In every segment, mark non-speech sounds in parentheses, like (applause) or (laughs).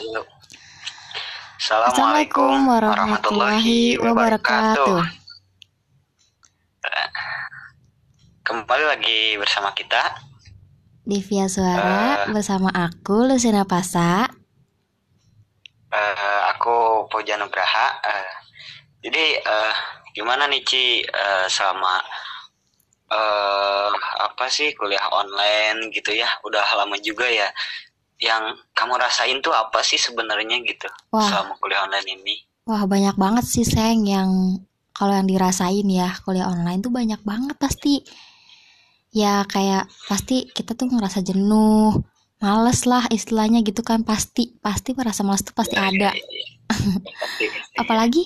wabarakatuh. Assalamualaikum warahmatullahi wabarakatuh. Kembali lagi bersama kita di Via Suara Eh. bersama aku Lucina Pasa. Eh, aku Puja Nugraha. Eh, jadi eh, gimana nih Ci eh, selama eh apa sih kuliah online gitu ya? Udah lama juga ya. Yang kamu rasain tuh apa sih sebenarnya gitu Wah. selama kuliah online ini? Wah banyak banget sih Seng yang kalau yang dirasain ya kuliah online tuh banyak banget pasti. Ya kayak pasti kita tuh ngerasa jenuh, males lah istilahnya gitu kan pasti pasti merasa males tuh pasti Ya, ada. ya, ya, ya. Pasti, (laughs) pasti. Apalagi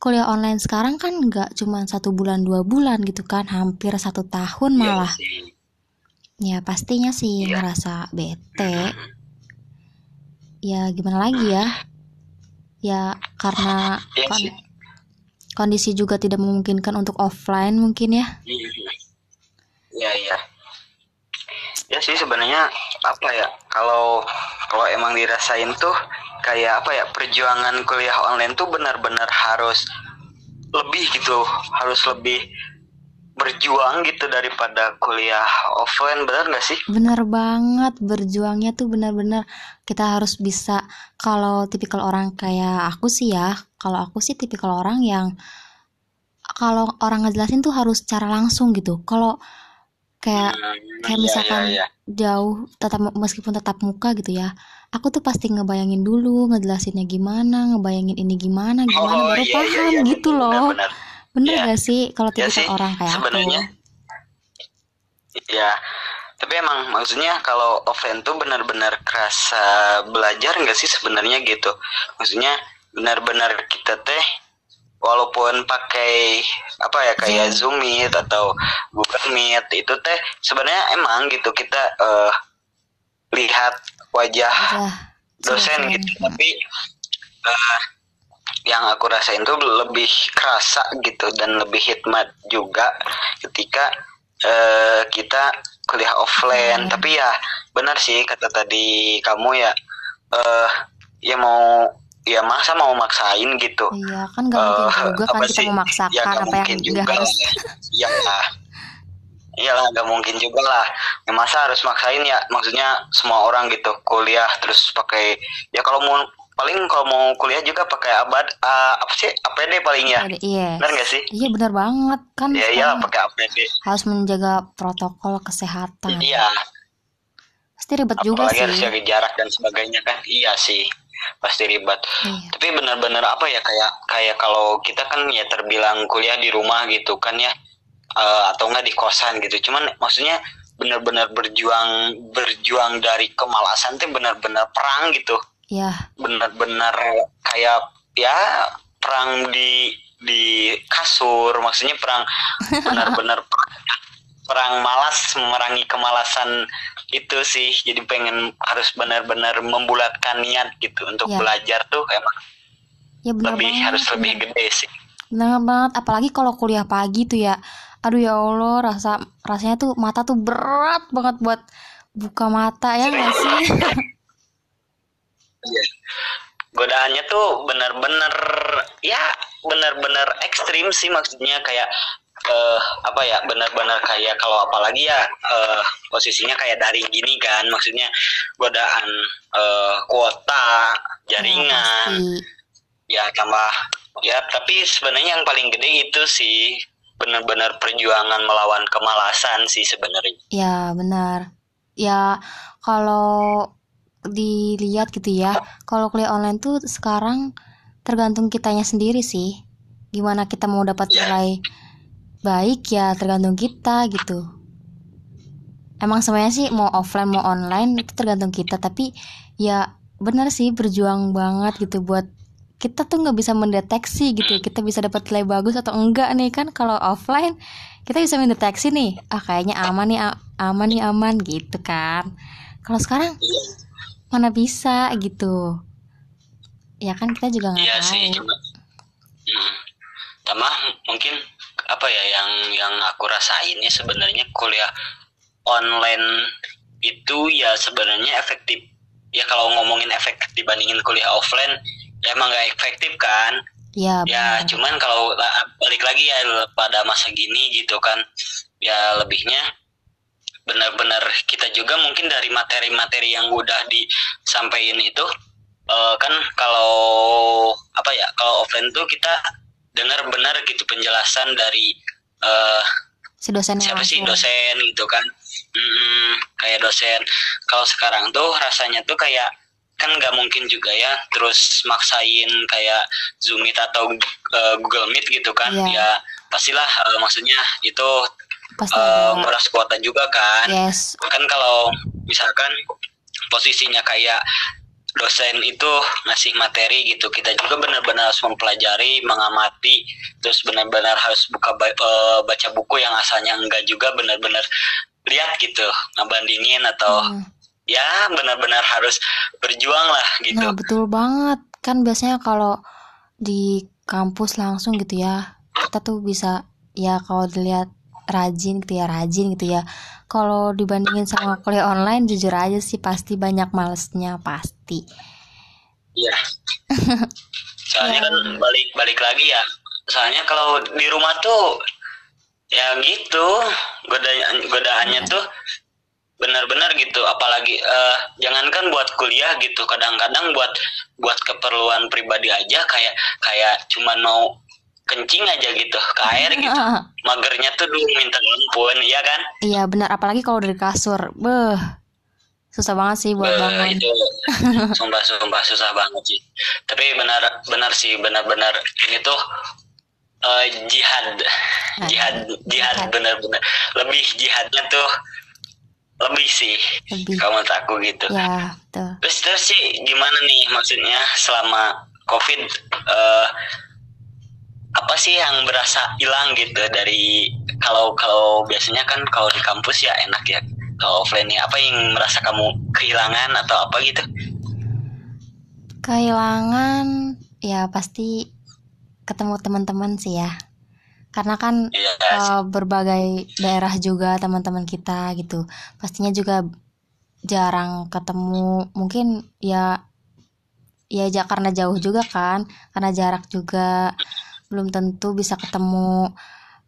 kuliah online sekarang kan nggak cuma satu bulan dua bulan gitu kan, hampir satu tahun Iya malah. sih. Ya pastinya sih Iya. ngerasa bete. Ya gimana lagi ya? Ya karena (laughs) Iya kon- sih. kondisi juga tidak memungkinkan untuk offline mungkin ya. Iya iya. Ya sih sebenarnya apa ya kalau kalau emang dirasain tuh kayak apa ya perjuangan kuliah online tuh benar-benar harus lebih gitu harus lebih berjuang gitu daripada kuliah offline benar nggak sih? Bener banget berjuangnya tuh benar-benar kita harus bisa kalau tipikal orang kayak aku sih ya, kalau aku sih tipikal orang yang kalau orang ngejelasin tuh harus secara langsung gitu. Kalau kayak Hmm, kayak iya, misalkan iya, iya. jauh tetap meskipun tetap muka gitu ya aku tuh pasti ngebayangin dulu ngejelasinnya gimana ngebayangin ini gimana gimana Oh, baru iya, iya, paham iya, gitu loh benar-benar. Bener Iya. gak sih kalau Ya tipikal sih, orang kayak sebenarnya. Aku Ya, tapi emang maksudnya kalau offline tuh benar-benar kerasa belajar nggak sih sebenarnya gitu? Maksudnya benar-benar kita teh walaupun pakai apa ya kayak Zoom. Meet atau Google Meet itu teh sebenarnya emang gitu kita eh, lihat wajah aja dosen. gitu. Tapi eh, yang aku rasain tuh lebih kerasa gitu dan lebih hikmat juga ketika eh, kita kuliah offline Offline. tapi ya benar sih kata tadi kamu ya eh ya mau ya masa mau maksain gitu iya kan gak mungkin Eh, juga kan apa kita sih? memaksakan ya apa yang juga harus lah. ya lah iyalah nggak mungkin juga lah ya, masa harus maksain ya maksudnya semua orang gitu kuliah terus pakai ya kalau mau paling kalau mau kuliah juga pakai abad ah, apa sih? APD paling ya. Ada- iya. Benar nggak sih? Iya bener banget. Kan ya iya sekarang pakai APD harus menjaga protokol kesehatan. Iya. Pasti ribet juga apalagi sih. harus jaga jarak dan sebagainya kan? Iya sih pasti ribet. Iya. Tapi benar-benar apa ya kayak kayak kalau kita kan ya terbilang kuliah di rumah gitu kan ya eh, atau enggak di kosan gitu. Cuman maksudnya benar-benar berjuang berjuang dari kemalasan tuh benar-benar perang gitu iya benar-benar kayak ya perang di di kasur maksudnya perang (laughs) benar-benar perang, malas memerangi kemalasan itu sih jadi pengen harus benar-benar membulatkan niat gitu untuk Ya. belajar tuh emang ya bener lebih banget harus lebih gede sih Bener banget, apalagi kalau kuliah pagi tuh ya. Aduh ya Allah, rasa rasanya tuh mata tuh berat banget buat buka mata ya nggak sih? (laughs) Iya. godaannya tuh benar-benar ya benar-benar ekstrim sih maksudnya kayak eh, apa ya benar-benar kayak kalau apalagi ya eh, posisinya kayak daring gini kan maksudnya godaan eh, kuota jaringan pasti. ya tambah ya tapi sebenarnya yang paling gede itu sih benar-benar perjuangan melawan kemalasan sih sebenarnya Ya benar. Ya kalau dilihat gitu ya, kalau kuliah online tuh sekarang tergantung kitanya sendiri sih. Gimana kita mau dapat Ya. nilai baik ya tergantung kita gitu. Emang semuanya sih mau offline mau online itu tergantung kita, tapi ya benar sih berjuang banget gitu buat kita tuh nggak bisa mendeteksi gitu kita bisa dapat nilai bagus atau enggak nih kan kalau offline kita bisa mendeteksi nih ah kayaknya aman nih aman nih aman gitu kan kalau sekarang Iya. Mana bisa gitu. Ya kan kita juga nggak Iya sih, tahu. cuma hmm, sama mungkin apa ya yang yang aku rasainnya sebenarnya kuliah online itu ya sebenarnya efektif. Ya kalau ngomongin efek dibandingin kuliah offline ya emang gak efektif kan? Ya ya benar. cuman kalau la- balik lagi ya pada masa gini gitu kan ya lebihnya benar-benar kita juga mungkin dari materi-materi yang udah disampaikan itu eh, kan kalau apa ya kalau offline tuh kita dengar benar gitu penjelasan dari eh, si dosennya siapa sih langsung. dosen gitu kan Mm, kayak dosen kalau sekarang tuh rasanya tuh kayak kan nggak mungkin juga ya terus maksain kayak zoom meet atau eh, google meet gitu kan Iya. ya pastilah eh, maksudnya itu pasti eh, ada nguras kuota juga kan yes kan kalau misalkan posisinya kayak dosen itu ngasih materi gitu kita juga benar-benar harus mempelajari mengamati terus benar-benar harus buka eh, baca buku yang asalnya enggak juga benar-benar lihat gitu ngebandingin atau Hmm. ya benar-benar harus berjuang lah gitu Nah, betul banget. Kan biasanya kalau di kampus langsung gitu ya, kita tuh bisa ya kalau dilihat rajin gitu ya, rajin gitu ya. Kalau dibandingin sama kuliah online, jujur aja sih pasti banyak malesnya, pasti. Iya. (laughs) Soalnya Ya. kan balik balik lagi ya. Soalnya kalau di rumah tuh ya gitu godaan godaannya Iya. tuh benar-benar gitu. Apalagi eh, jangankan buat kuliah gitu. Kadang-kadang buat buat keperluan pribadi aja kayak kayak cuman mau kencing aja gitu ke air gitu. Magernya tuh dulu minta ampun, ya kan? Iya benar, apalagi kalau dari kasur. Beh, susah banget sih buat Eh, bangun. itu (laughs) sumpah sumpah susah banget sih tapi benar benar sih benar-benar ini tuh eh, jihad jihad jihad benar-benar lebih jihadnya tuh lebih sih Lebih. kalau menurut aku gitu Ya, betul. terus terus sih gimana nih maksudnya selama covid eh, apa sih yang berasa hilang gitu dari kalau kalau biasanya kan kalau di kampus ya enak ya kalau offline apa yang merasa kamu kehilangan atau apa gitu Kehilangan ya pasti ketemu teman-teman sih ya. Karena kan Iya, eh, berbagai daerah juga teman-teman kita gitu. Pastinya juga jarang ketemu. Mungkin ya ya karena jauh juga kan, karena jarak juga belum tentu bisa ketemu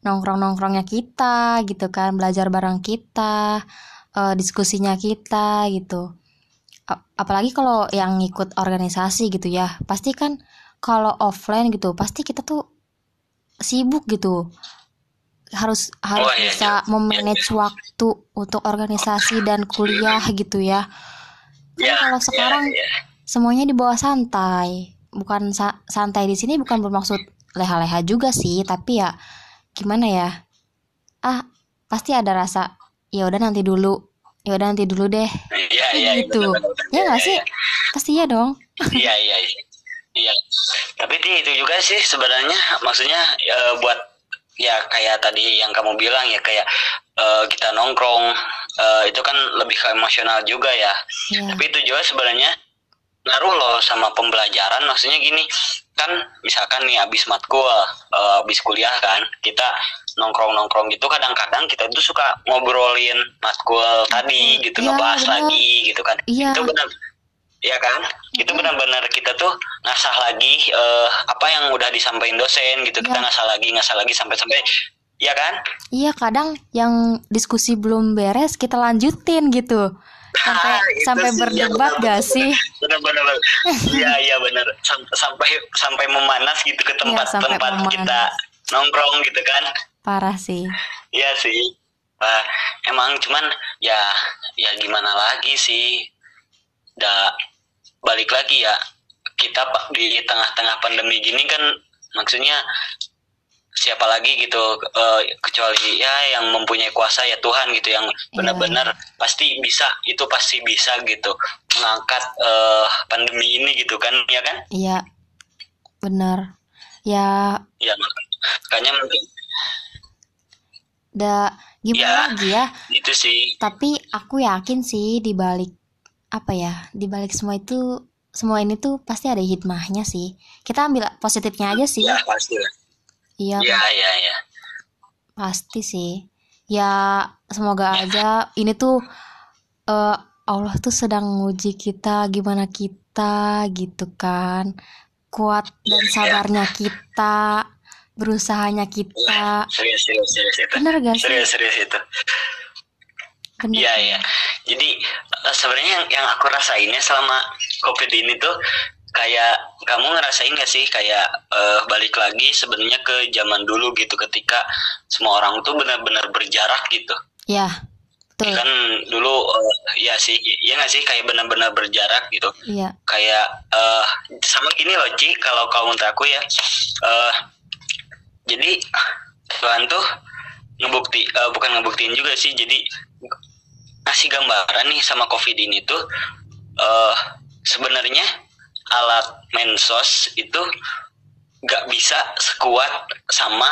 nongkrong-nongkrongnya kita gitu kan, belajar bareng kita, eh, diskusinya kita gitu. Apalagi kalau yang ngikut organisasi gitu ya pasti kan kalau offline gitu pasti kita tuh sibuk gitu. Harus harus iya, bisa memanage waktu untuk organisasi dan kuliah gitu ya. Kan Ya, kalau ya, sekarang ya. semuanya dibawa santai. Bukan sa- santai di sini bukan bermaksud leha-leha juga sih tapi ya gimana ya ah pasti ada rasa ya udah nanti dulu ya udah nanti dulu deh Iya, iya, gitu. benar, benar. ya nggak Iya, sih iya. pasti ya dong (laughs) Iya, iya, iya. Iya. Tapi itu juga sih sebenarnya maksudnya eh, buat ya kayak tadi yang kamu bilang ya kayak eh, kita nongkrong eh, itu kan lebih ke emosional juga ya. ya Tapi itu juga sebenarnya ngaruh loh sama pembelajaran. Maksudnya gini, kan misalkan nih abis matkul, eh, abis kuliah kan, kita nongkrong-nongkrong gitu kadang-kadang kita tuh suka ngobrolin matkul tadi gitu, Iya, ngebahas benar. lagi gitu kan. iya Itu benar ya kan? Itu benar-benar kita tuh ngasah lagi eh, apa yang udah disampaikan dosen gitu. Kita Iya. ngasah lagi, ngasah lagi sampai-sampai ya kan? iya kadang yang diskusi belum beres kita lanjutin gitu sampai Ah, itu sampai sih, berdebat ya, gak sih? Benar-benar (laughs) iya iya benar. Sam- sampai sampai memanas gitu ke Iya, sampai tempat-tempat memanas. kita nongkrong gitu kan. Parah sih. Iya sih. Wah, emang cuman ya ya gimana lagi sih? Da balik lagi ya kita di tengah-tengah pandemi gini kan maksudnya siapa lagi gitu eh, kecuali ya yang mempunyai kuasa ya Tuhan gitu yang benar-benar pasti bisa itu pasti bisa gitu mengangkat eh, pandemi ini gitu kan ya kan? Iya benar. Ya ya mak- makanya mungkin da gimana Ya. lagi ya? itu sih. Tapi aku yakin sih di balik apa ya di balik semua itu semua ini tuh pasti ada hikmahnya sih. Kita ambil positifnya aja sih. Ya pasti lah iya ya ya ya pasti sih. Ya semoga aja ini tuh eh, Allah tuh sedang menguji kita gimana kita gitu kan. Kuat dan Iya. sabarnya kita berusahanya kita. Serius serius serius itu. Bener gak sih? Serius serius itu. Bener Iya iya. Jadi eh, sebenarnya yang, yang aku rasainnya selama covid ini tuh kayak kamu ngerasain gak sih kayak eh, balik lagi sebenarnya ke zaman dulu gitu ketika semua orang tuh benar-benar berjarak gitu. ya betul Kan dulu eh, ya sih ya nggak sih kayak benar-benar berjarak gitu. iya Kayak eh, sama gini loh Ci kalau kau menurut aku ya. eh jadi Tuhan tuh ngebukti eh, bukan ngebuktiin juga sih jadi ngasih gambaran nih sama covid ini tuh eh sebenarnya alat mensos itu nggak bisa sekuat sama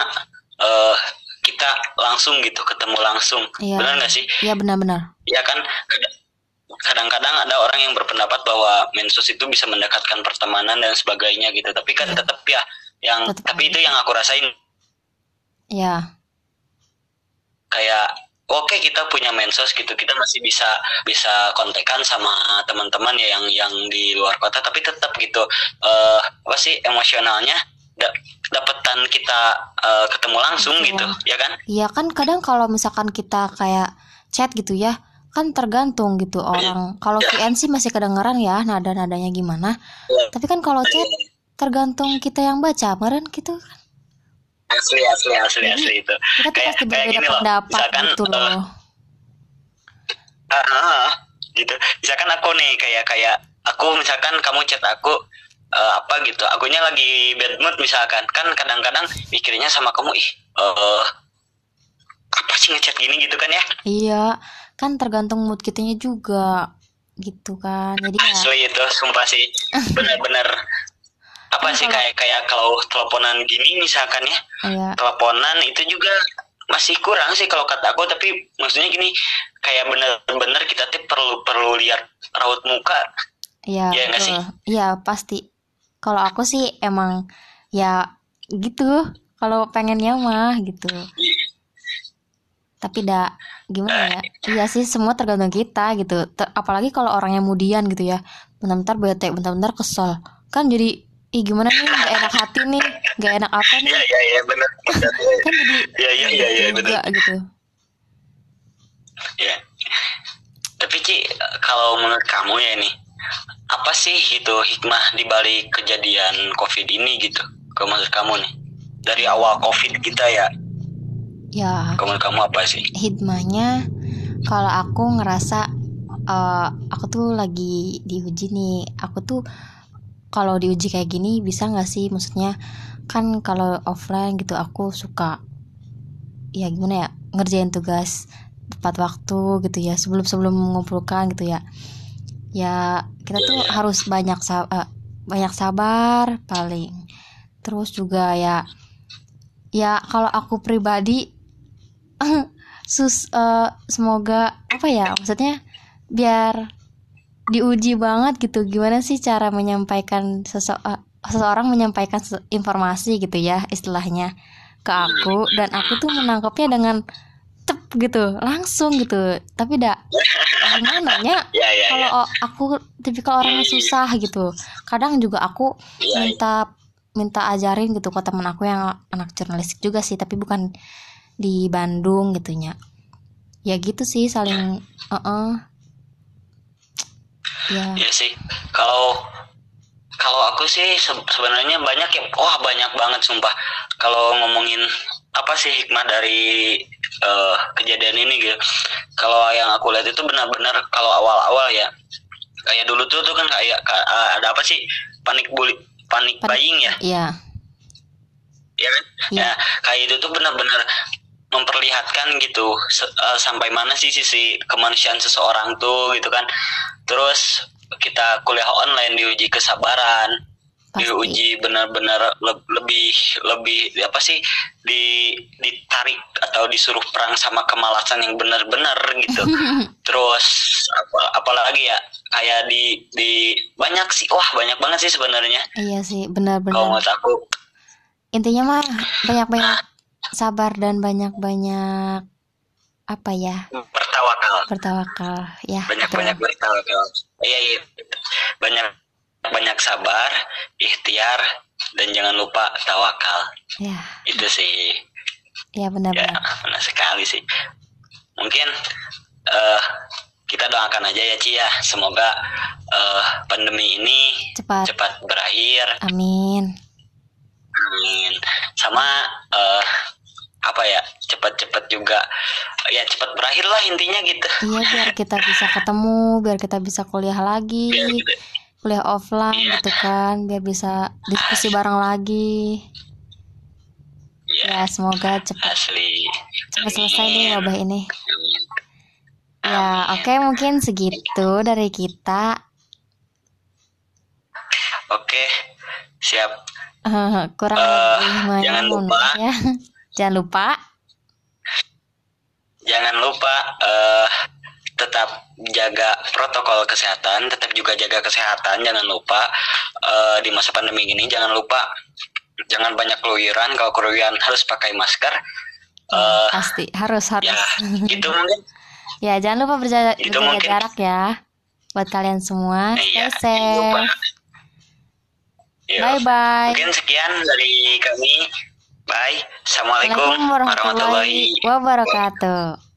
eh kita langsung gitu ketemu langsung. Iya. benar nggak sih? Iya benar-benar. Ya kan? Kad- kadang-kadang ada orang yang berpendapat bahwa mensos itu bisa mendekatkan pertemanan dan sebagainya gitu. Tapi kan Iya. tetap ya yang Tetap tapi itu yang aku rasain. Ya kayak oke kita punya mensos gitu. Kita masih bisa bisa kontekan sama teman-teman ya yang yang di luar kota tapi tetap gitu. Eh apa sih emosionalnya? Da- dapetan kita eh, ketemu langsung Betul. gitu ya kan? Iya kan kadang kalau misalkan kita kayak chat gitu ya kan tergantung gitu orang. Kalau Iya. VN sih masih kedengeran ya nada-nadanya gimana. Iya. tapi kan kalau chat tergantung kita yang baca kemarin gitu asli asli asli Jadi, asli itu. kita tuh Kayak- pasti kayak gini loh, misalkan, gitu eh, loh. Ah, ah, gitu. Misalkan aku nih kayak kayak aku misalkan kamu chat aku eh, apa gitu. Akunya lagi bad mood misalkan. Kan kadang-kadang mikirnya sama kamu ih eh apa sih ngechat gini gitu kan ya? Iya kan tergantung mood kitanya juga gitu kan. Jadi ya asli itu sumpah sih. Bener-bener apa sih kalau- kayak kayak kalau teleponan gini misalkan ya iya. teleponan itu juga masih kurang sih kalau kata aku tapi maksudnya gini kayak bener-bener kita tuh perlu perlu lihat raut muka. Iya Iya nggak sih? iya pasti. Kalau aku sih emang ya gitu kalau pengennya mah gitu. Tapi dah gimana ya? Iya sih semua tergantung kita gitu. Ter- apalagi kalau orangnya mudian gitu ya. Bentar-bentar bete bentar-bentar kesel. Kan jadi ih gimana nih gak enak hati nih gak enak apa nih Iya iya iya benar. kan jadi Iya iya iya iya juga benar. gitu Iya. Tapi Ci kalau menurut kamu ya nih apa sih gitu hikmah di balik kejadian Covid ini gitu? Kalau menurut kamu nih dari awal Covid kita ya, ya kalau menurut kamu apa sih? hikmahnya kalau aku ngerasa eh, aku tuh lagi diuji nih aku tuh kalau diuji kayak gini bisa nggak sih? Maksudnya kan kalau offline gitu aku suka ya gimana ya ngerjain tugas tepat waktu gitu ya sebelum sebelum mengumpulkan gitu ya. Ya kita tuh Iya, iya. harus banyak eh, banyak sabar paling. Terus juga ya ya kalau aku pribadi (laughs) sus eh, semoga apa ya maksudnya biar diuji banget gitu. Gimana sih cara menyampaikan sese- eh, seseorang menyampaikan informasi gitu ya istilahnya ke aku. Dan aku tuh menangkapnya dengan cep gitu langsung gitu. Tapi dak gimana ya? (laughs) Ya ya kalau ya. aku tipikal orang yang susah gitu. Kadang juga aku Iya. minta minta ajarin gitu ke temen aku yang anak jurnalistik juga sih tapi bukan di Bandung gitunya. Ya gitu sih saling eh ya Iya sih. Kalau kalau aku sih se- sebenarnya banyak ya, wah banyak banget sumpah. Kalau ngomongin apa sih hikmah dari eh, kejadian ini gitu. Kalau yang aku lihat itu benar-benar kalau awal-awal ya, kayak dulu tuh tuh kan kayak ka- ada apa sih panik bully, panik Panik- buying ya, ya ya kan? Iya. Ya kayak itu tuh benar-benar memperlihatkan gitu se- eh, sampai mana sih sisi kemanusiaan seseorang tuh gitu kan. Terus kita kuliah online diuji kesabaran pasti. diuji benar-benar le- lebih lebih apa sih di ditarik atau disuruh perang sama kemalasan yang benar-benar gitu. (laughs) Terus apa apalagi ya kayak di di banyak sih wah banyak banget sih sebenarnya. Iya sih kalau benar-benar menurut aku intinya mah banyak-banyak sabar dan banyak-banyak apa ya bertawakal. bertawakal. Ya banyak betul. banyak bertawakal. Iya iya. Banyak banyak sabar ikhtiar dan jangan lupa tawakal. Ya. Itu sih. Ya ya benar-benar benar sekali sih. Mungkin eh kita doakan aja ya Ci ya. Semoga eh pandemi ini cepat. cepat berakhir. Amin amin sama eh apa ya cepat-cepat juga ya cepat berakhir lah intinya gitu iya biar (laughs) kita bisa ketemu biar kita bisa kuliah lagi biar gitu. kuliah offline Iya. gitu kan biar bisa diskusi bareng lagi ya ya semoga cepat asli cepat selesai Amin. wabah ini Amin. ya oke mungkin segitu dari kita oke siap Eh, kurang Eh, lebihnya jangan lupa. ya (laughs) jangan lupa jangan lupa eh tetap jaga protokol kesehatan, tetap juga jaga kesehatan. Jangan lupa eh, di masa pandemi ini jangan lupa jangan banyak keluyuran. Kalau keluyuran harus pakai masker. Eh, pasti harus harus ya, gitu (laughs) mungkin. ya jangan lupa berjaga, Itu berjaga mungkin. jarak ya buat kalian semua Iya, stay lupa. safe. Bye bye Mungkin sekian dari kami. Bye. Assalamualaikum warahmatullahi wabarakatuh